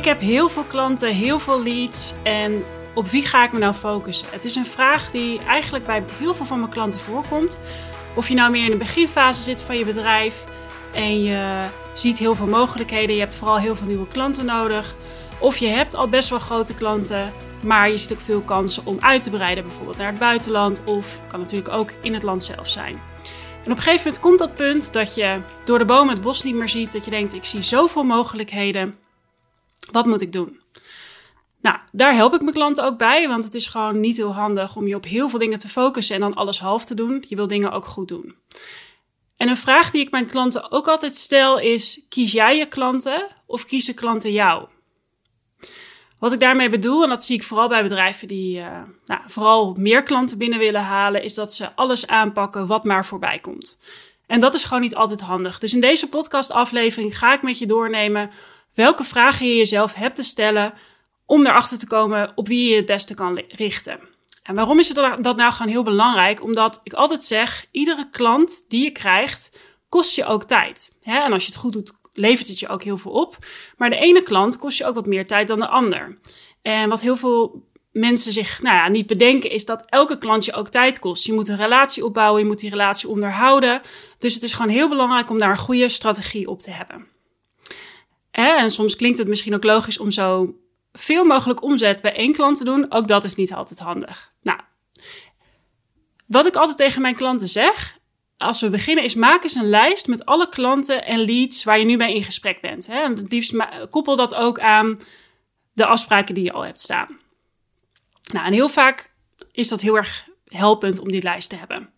Ik heb heel veel klanten, heel veel leads en op wie ga ik me nou focussen? Het is een vraag die eigenlijk bij heel veel van mijn klanten voorkomt. Of je nou meer in de beginfase zit van je bedrijf en je ziet heel veel mogelijkheden, je hebt vooral heel veel nieuwe klanten nodig. Of je hebt al best wel grote klanten, maar je ziet ook veel kansen om uit te breiden, bijvoorbeeld naar het buitenland of kan natuurlijk ook in het land zelf zijn. En op een gegeven moment komt dat punt dat je door de bomen het bos niet meer ziet, dat je denkt: ik zie zoveel mogelijkheden. Wat moet ik doen? Nou, daar help ik mijn klanten ook bij, want het is gewoon niet heel handig om je op heel veel dingen te focussen en dan alles half te doen. Je wil dingen ook goed doen. En een vraag die ik mijn klanten ook altijd stel is: kies jij je klanten of kiezen klanten jou? Wat ik daarmee bedoel, en dat zie ik vooral bij bedrijven die uh, nou, vooral meer klanten binnen willen halen, is dat ze alles aanpakken wat maar voorbij komt. En dat is gewoon niet altijd handig. Dus in deze podcastaflevering ga ik met je doornemen welke vragen je jezelf hebt te stellen om erachter te komen op wie je het beste kan richten. En waarom is dat nou gewoon heel belangrijk? Omdat ik altijd zeg, iedere klant die je krijgt, kost je ook tijd. En als je het goed doet, levert het je ook heel veel op. Maar de ene klant kost je ook wat meer tijd dan de ander. En wat heel veel mensen zich nou ja, niet bedenken, is dat elke klant je ook tijd kost. Je moet een relatie opbouwen, je moet die relatie onderhouden. Dus het is gewoon heel belangrijk om daar een goede strategie op te hebben. En soms klinkt het misschien ook logisch om zo veel mogelijk omzet bij één klant te doen. Ook dat is niet altijd handig. Nou, wat ik altijd tegen mijn klanten zeg, als we beginnen, is maak eens een lijst met alle klanten en leads waar je nu bij in gesprek bent. Hè? En het liefst koppel dat ook aan de afspraken die je al hebt staan. Nou, en heel vaak is dat heel erg helpend om die lijst te hebben.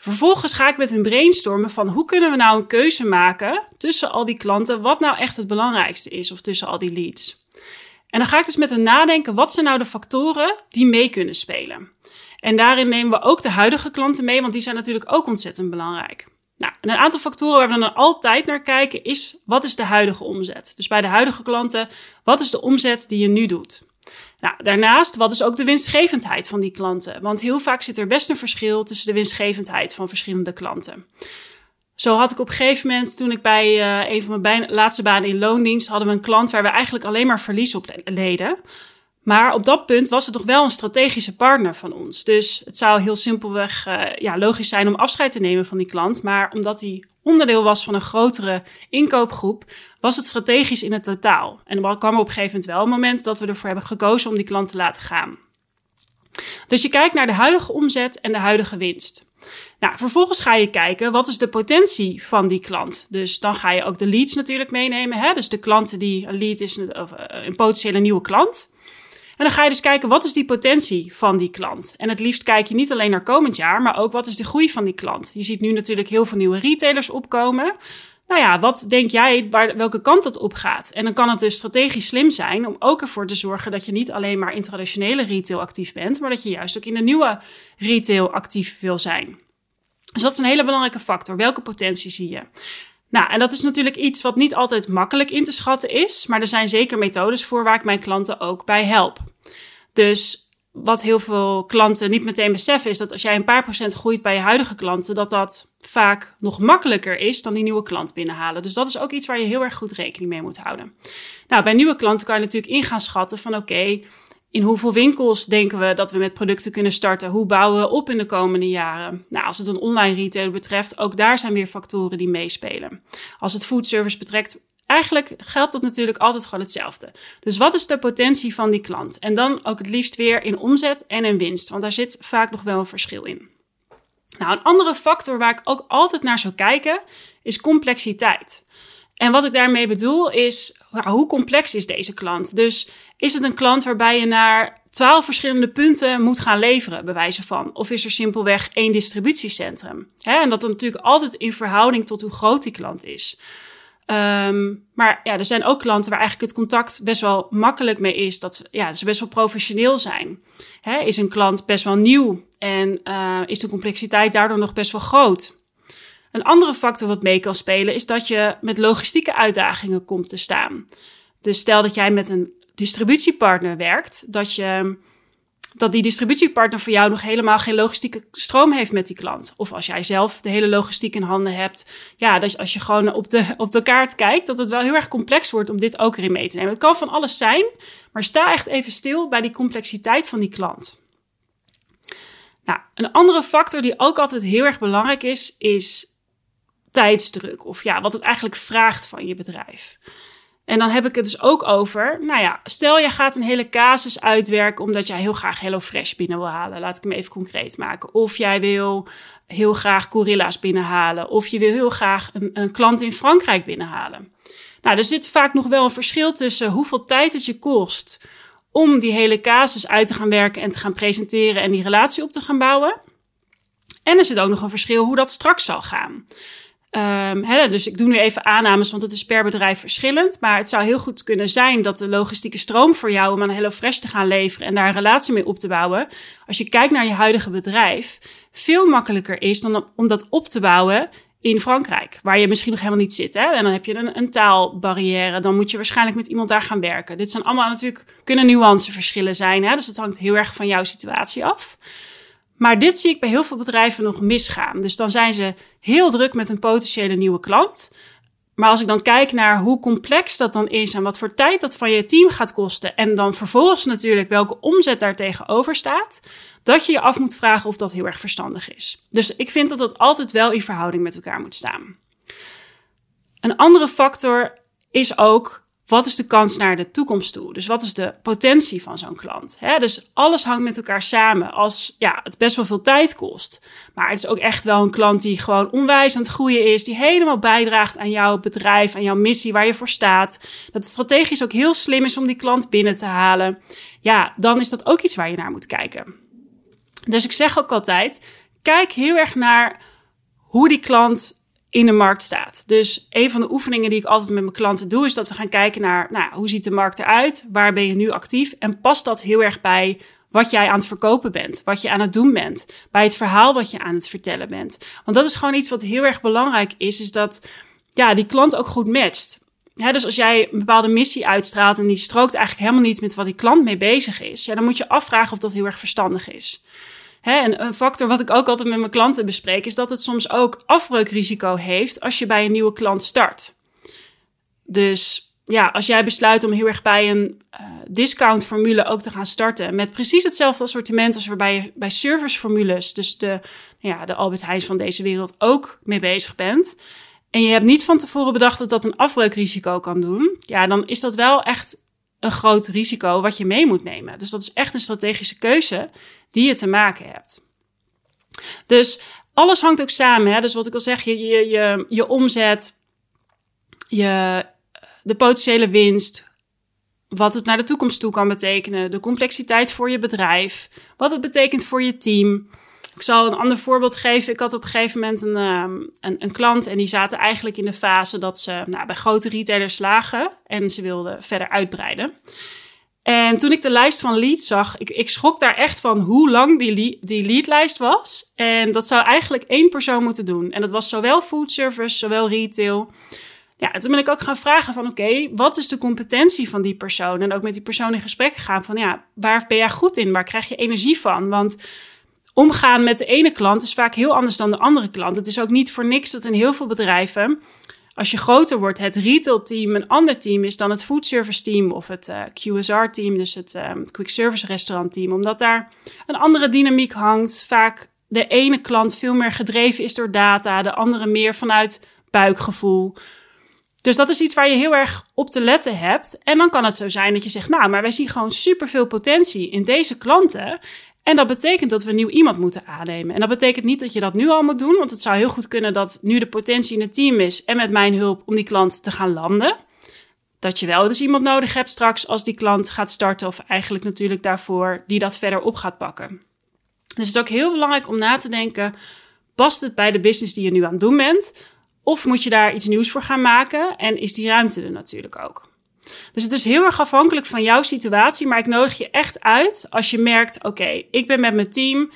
Vervolgens ga ik met hun brainstormen van hoe kunnen we nou een keuze maken tussen al die klanten, wat nou echt het belangrijkste is, of tussen al die leads. En dan ga ik dus met hen nadenken, wat zijn nou de factoren die mee kunnen spelen? En daarin nemen we ook de huidige klanten mee, want die zijn natuurlijk ook ontzettend belangrijk. Nou, en een aantal factoren waar we dan altijd naar kijken is, wat is de huidige omzet? Dus bij de huidige klanten, wat is de omzet die je nu doet? Nou, daarnaast, wat is ook de winstgevendheid van die klanten? Want heel vaak zit er best een verschil tussen de winstgevendheid van verschillende klanten. Zo had ik op een gegeven moment, toen ik bij uh, een van mijn laatste banen in loondienst, hadden we een klant waar we eigenlijk alleen maar verlies op leden. Maar op dat punt was het toch wel een strategische partner van ons. Dus het zou heel simpelweg uh, ja, logisch zijn om afscheid te nemen van die klant. Maar omdat hij onderdeel was van een grotere inkoopgroep, was het strategisch in het totaal. En er kwam op een gegeven moment wel een moment dat we ervoor hebben gekozen om die klant te laten gaan. Dus je kijkt naar de huidige omzet en de huidige winst. Nou, vervolgens ga je kijken wat is de potentie van die klant. Dus dan ga je ook de leads natuurlijk meenemen. Hè? Dus de klanten die een lead is een, eh, een potentiële nieuwe klant. En dan ga je dus kijken wat is die potentie van die klant. En het liefst kijk je niet alleen naar komend jaar, maar ook wat is de groei van die klant. Je ziet nu natuurlijk heel veel nieuwe retailers opkomen. Nou ja, wat denk jij waar, welke kant het op gaat? En dan kan het dus strategisch slim zijn om ook ervoor te zorgen dat je niet alleen maar in traditionele retail actief bent, maar dat je juist ook in de nieuwe retail actief wil zijn. Dus dat is een hele belangrijke factor. Welke potentie zie je? Nou, en dat is natuurlijk iets wat niet altijd makkelijk in te schatten is, maar er zijn zeker methodes voor waar ik mijn klanten ook bij help. Dus wat heel veel klanten niet meteen beseffen is dat als jij een paar procent groeit bij je huidige klanten, dat dat vaak nog makkelijker is dan die nieuwe klant binnenhalen. Dus dat is ook iets waar je heel erg goed rekening mee moet houden. Nou, bij nieuwe klanten kan je natuurlijk in gaan schatten van oké, in hoeveel winkels denken we dat we met producten kunnen starten? Hoe bouwen we op in de komende jaren? Nou, als het een online retailer betreft, ook daar zijn weer factoren die meespelen. Als het foodservice betrekt, eigenlijk geldt dat natuurlijk altijd gewoon hetzelfde. Dus wat is de potentie van die klant? En dan ook het liefst weer in omzet en in winst, want daar zit vaak nog wel een verschil in. Nou, een andere factor waar ik ook altijd naar zou kijken is complexiteit. En wat ik daarmee bedoel is, hoe complex is deze klant? Dus is het een klant waarbij je naar twaalf verschillende punten moet gaan leveren, bij wijze van? Of is er simpelweg één distributiecentrum? en dat dan natuurlijk altijd in verhouding tot hoe groot die klant is. Ehm, maar ja, er zijn ook klanten waar eigenlijk het contact best wel makkelijk mee is. Dat ja, ze best wel professioneel zijn. is een klant best wel nieuw en uh, is de complexiteit daardoor nog best wel groot? Een andere factor wat mee kan spelen is dat je met logistieke uitdagingen komt te staan. Dus stel dat jij met een distributiepartner werkt, dat je dat die distributiepartner voor jou nog helemaal geen logistieke stroom heeft met die klant. Of als jij zelf de hele logistiek in handen hebt. Ja, dus als je gewoon op de, op de kaart kijkt, dat het wel heel erg complex wordt om dit ook erin mee te nemen. Het kan van alles zijn, maar sta echt even stil bij die complexiteit van die klant. Nou, een andere factor die ook altijd heel erg belangrijk is, is tijdsdruk. Of ja, wat het eigenlijk vraagt van je bedrijf. En dan heb ik het dus ook over, nou ja, stel je gaat een hele casus uitwerken omdat jij heel graag HelloFresh binnen wil halen. Laat ik hem even concreet maken. Of jij wil heel graag Gorilla's binnenhalen. Of je wil heel graag een, een klant in Frankrijk binnenhalen. Nou, er zit vaak nog wel een verschil tussen hoeveel tijd het je kost om die hele casus uit te gaan werken en te gaan presenteren en die relatie op te gaan bouwen. En er zit ook nog een verschil hoe dat straks zal gaan. Um, dus ik doe nu even aannames, want het is per bedrijf verschillend. Maar het zou heel goed kunnen zijn dat de logistieke stroom voor jou om aan HelloFresh te gaan leveren en daar een relatie mee op te bouwen, als je kijkt naar je huidige bedrijf, veel makkelijker is dan om dat op te bouwen in Frankrijk, waar je misschien nog helemaal niet zit. Hè? En dan heb je een, een taalbarrière, dan moet je waarschijnlijk met iemand daar gaan werken. Dit zijn allemaal natuurlijk, kunnen nuanceverschillen zijn, hè? dus het hangt heel erg van jouw situatie af. Maar dit zie ik bij heel veel bedrijven nog misgaan. Dus dan zijn ze heel druk met een potentiële nieuwe klant. Maar als ik dan kijk naar hoe complex dat dan is en wat voor tijd dat van je team gaat kosten. En dan vervolgens natuurlijk welke omzet daar tegenover staat. Dat je je af moet vragen of dat heel erg verstandig is. Dus ik vind dat dat altijd wel in verhouding met elkaar moet staan. Een andere factor is ook wat is de kans naar de toekomst toe? Dus wat is de potentie van zo'n klant? Dus alles hangt met elkaar samen. Als ja, het best wel veel tijd kost. Maar het is ook echt wel een klant die gewoon onwijs aan het groeien is. Die helemaal bijdraagt aan jouw bedrijf, aan jouw missie waar je voor staat. Dat het strategisch ook heel slim is om die klant binnen te halen. Ja, dan is dat ook iets waar je naar moet kijken. Dus ik zeg ook altijd: kijk heel erg naar hoe die klant in de markt staat. Dus een van de oefeningen die ik altijd met mijn klanten doe, is dat we gaan kijken naar nou, hoe ziet de markt eruit, waar ben je nu actief en past dat heel erg bij wat jij aan het verkopen bent, wat je aan het doen bent, bij het verhaal wat je aan het vertellen bent. Want dat is gewoon iets wat heel erg belangrijk is, is dat ja, die klant ook goed matcht. dus als jij een bepaalde missie uitstraalt en die strookt eigenlijk helemaal niet met wat die klant mee bezig is, ja, dan moet je afvragen of dat heel erg verstandig is. Hè, en een factor wat ik ook altijd met mijn klanten bespreek, is dat het soms ook afbreukrisico heeft als je bij een nieuwe klant start. Dus ja, als jij besluit om heel erg bij een uh, discountformule ook te gaan starten, met precies hetzelfde assortiment als waarbij je bij serviceformules, dus de, ja, de Albert Heijns van deze wereld, ook mee bezig bent. En je hebt niet van tevoren bedacht dat dat een afbreukrisico kan doen. Ja, dan is dat wel echt een groot risico wat je mee moet nemen. Dus dat is echt een strategische keuze die je te maken hebt. Dus alles hangt ook samen. Hè? Dus wat ik al zeg, je, je, je, je omzet, je, de potentiële winst, wat het naar de toekomst toe kan betekenen, de complexiteit voor je bedrijf, wat het betekent voor je team. Ik zal een ander voorbeeld geven. Ik had op een gegeven moment een, ehm, een, een, klant en die zaten eigenlijk in de fase dat ze nou, bij grote retailers lagen en ze wilden verder uitbreiden. En toen ik de lijst van leads zag, ik, ik schrok daar echt van hoe lang die, die leadlijst was. En dat zou eigenlijk één persoon moeten doen. En dat was zowel food service, zowel retail. Ja, en toen ben ik ook gaan vragen van oké, wat is de competentie van die persoon? En ook met die persoon in gesprek gegaan van ja, waar ben jij goed in? Waar krijg je energie van? Want omgaan met de ene klant is vaak heel anders dan de andere klant. Het is ook niet voor niks dat in heel veel bedrijven als je groter wordt, het retail team een ander team is dan het food service team of het eh, QSR team, dus het um, quick service restaurant team, omdat daar een andere dynamiek hangt. Vaak de ene klant veel meer gedreven is door data, de andere meer vanuit buikgevoel. Dus dat is iets waar je heel erg op te letten hebt. En dan kan het zo zijn dat je zegt, nou, maar wij zien gewoon superveel potentie in deze klanten. En dat betekent dat we nieuw iemand moeten aannemen. En dat betekent niet dat je dat nu al moet doen, want het zou heel goed kunnen dat nu de potentie in het team is en met mijn hulp om die klant te gaan landen. Dat je wel dus iemand nodig hebt straks als die klant gaat starten, of eigenlijk natuurlijk daarvoor die dat verder op gaat pakken. Dus het is ook heel belangrijk om na te denken: past het bij de business die je nu aan het doen bent? Of moet je daar iets nieuws voor gaan maken? En is die ruimte er natuurlijk ook? Dus het is heel erg afhankelijk van jouw situatie. Maar ik nodig je echt uit als je merkt: oké, ik ben met mijn team.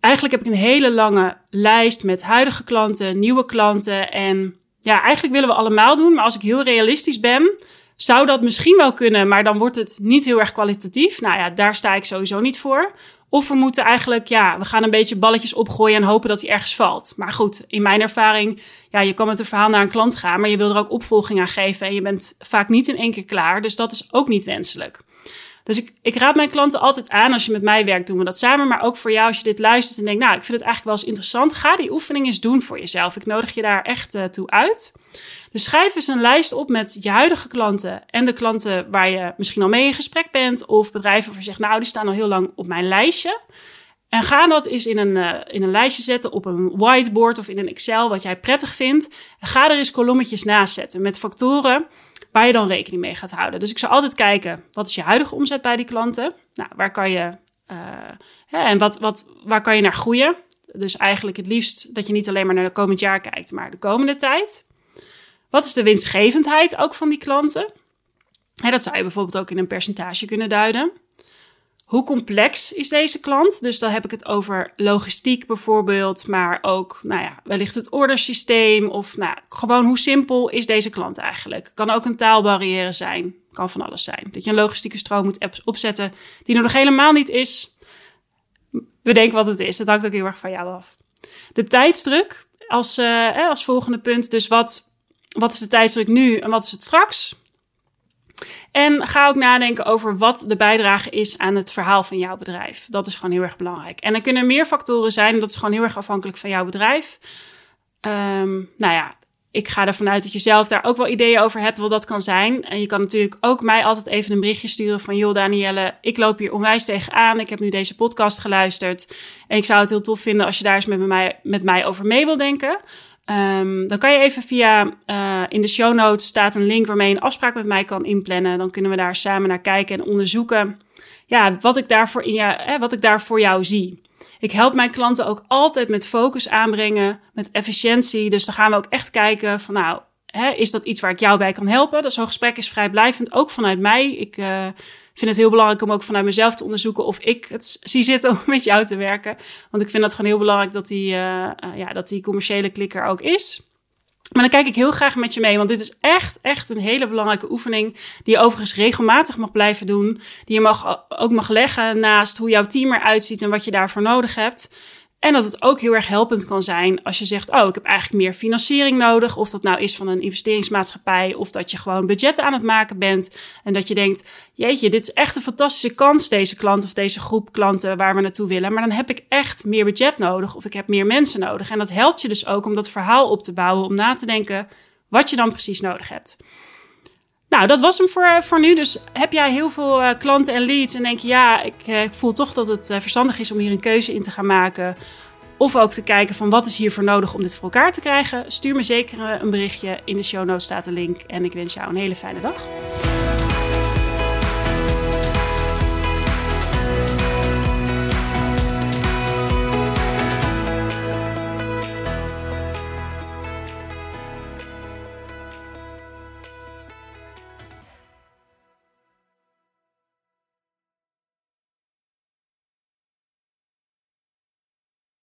Eigenlijk heb ik een hele lange lijst met huidige klanten, nieuwe klanten. En ja, eigenlijk willen we allemaal doen. Maar als ik heel realistisch ben, Zou dat misschien wel kunnen, maar dan wordt het niet heel erg kwalitatief. Nou ja, daar sta ik sowieso niet voor. Of we moeten eigenlijk, ja, we gaan een beetje balletjes opgooien en hopen dat hij ergens valt. Maar goed, in mijn ervaring, ja, je kan met een verhaal naar een klant gaan, maar je wil er ook opvolging aan geven en je bent vaak niet in één keer klaar. Dus dat is ook niet wenselijk. Dus ik, ik raad mijn klanten altijd aan, als je met mij werkt, doen we dat samen. Maar ook voor jou, als je dit luistert en denkt, nou, ik vind het eigenlijk wel eens interessant. Ga die oefening eens doen voor jezelf. Ik nodig je daar echt uh, toe uit. Dus schrijf eens een lijst op met je huidige klanten en de klanten waar je misschien al mee in gesprek bent. Of bedrijven waarvan je zegt, nou, die staan al heel lang op mijn lijstje. En ga dat eens in een, uh, in een lijstje zetten op een whiteboard of in een Excel, wat jij prettig vindt. En ga er eens kolommetjes naast zetten met factoren waar je dan rekening mee gaat houden. Dus ik zou altijd kijken, wat is je huidige omzet bij die klanten? Nou, waar kan je, uh, en wat, wat, waar kan je naar groeien? Dus eigenlijk het liefst dat je niet alleen maar naar de komend jaar kijkt, maar de komende tijd. Wat is de winstgevendheid ook van die klanten? dat zou je bijvoorbeeld ook in een percentage kunnen duiden. Hoe complex is deze klant? Dus dan heb ik het over logistiek bijvoorbeeld, maar ook nou ja, wellicht het ordersysteem of nou, gewoon hoe simpel is deze klant eigenlijk? Kan ook een taalbarrière zijn, kan van alles zijn. Dat je een logistieke stroom moet opzetten die er nog helemaal niet is. Bedenk wat het is, dat hangt ook heel erg van jou af. De tijdsdruk als, uh, als volgende punt. Dus wat, wat is de tijdsdruk nu en wat is het straks? En ga ook nadenken over wat de bijdrage is aan het verhaal van jouw bedrijf. Dat is gewoon heel erg belangrijk. En er kunnen meer factoren zijn. Dat is gewoon heel erg afhankelijk van jouw bedrijf. Um, nou ja, ik ga ervan uit dat je zelf daar ook wel ideeën over hebt wat dat kan zijn. En je kan natuurlijk ook mij altijd even een berichtje sturen van... joh Danielle, ik loop hier onwijs tegenaan. Ik heb nu deze podcast geluisterd. En ik zou het heel tof vinden als je daar eens met mij, met mij over mee wil denken. Um, dan kan je even via, uh, in de show notes staat een link waarmee je een afspraak met mij kan inplannen. Dan kunnen we daar samen naar kijken en onderzoeken ja, wat, ik daarvoor in jou, wat ik daar voor jou zie. Ik help mijn klanten ook altijd met focus aanbrengen, met efficiëntie. Dus dan gaan we ook echt kijken van nou, hè, is dat iets waar ik jou bij kan helpen? Dat zo'n gesprek is vrijblijvend, ook vanuit mij. Ik uh, vind het heel belangrijk om ook vanuit mezelf te onderzoeken of ik het zie zitten om met jou te werken. Want ik vind dat gewoon heel belangrijk dat die, uh, uh, ja, dat die commerciële klikker ook is. Maar dan kijk ik heel graag met je mee, want dit is echt, echt een hele belangrijke oefening. Die je overigens regelmatig mag blijven doen. Die je mag, ook mag leggen naast hoe jouw team eruit ziet en wat je daarvoor nodig hebt. En dat het ook heel erg helpend kan zijn als je zegt: Oh, ik heb eigenlijk meer financiering nodig. Of dat nou is van een investeringsmaatschappij, of dat je gewoon budgetten aan het maken bent. En dat je denkt: Jeetje, dit is echt een fantastische kans, deze klant of deze groep klanten waar we naartoe willen. Maar dan heb ik echt meer budget nodig, of ik heb meer mensen nodig. En dat helpt je dus ook om dat verhaal op te bouwen, om na te denken wat je dan precies nodig hebt. Nou, dat was hem voor, voor nu. Dus heb jij heel veel uh, klanten en leads en denk je, ja, ik, ik voel toch dat het verstandig is om hier een keuze in te gaan maken. Of ook te kijken van wat is hiervoor nodig om dit voor elkaar te krijgen. Stuur me zeker een berichtje. In de show notes staat de link. En ik wens jou een hele fijne dag.